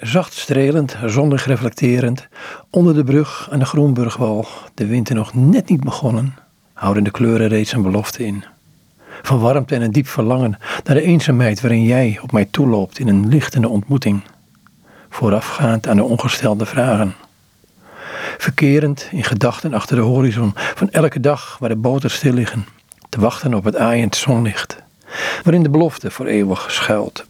zacht strelend, zonnig reflecterend, onder de brug aan de Groenburgwal, de winter nog net niet begonnen, houden de kleuren reeds een belofte in. Van warmte en een diep verlangen naar de eenzaamheid waarin jij op mij toeloopt in een lichtende ontmoeting, voorafgaand aan de ongestelde vragen. Verkerend in gedachten achter de horizon van elke dag waar de boten stil liggen, te wachten op het aaiend zonlicht, waarin de belofte voor eeuwig schuilt.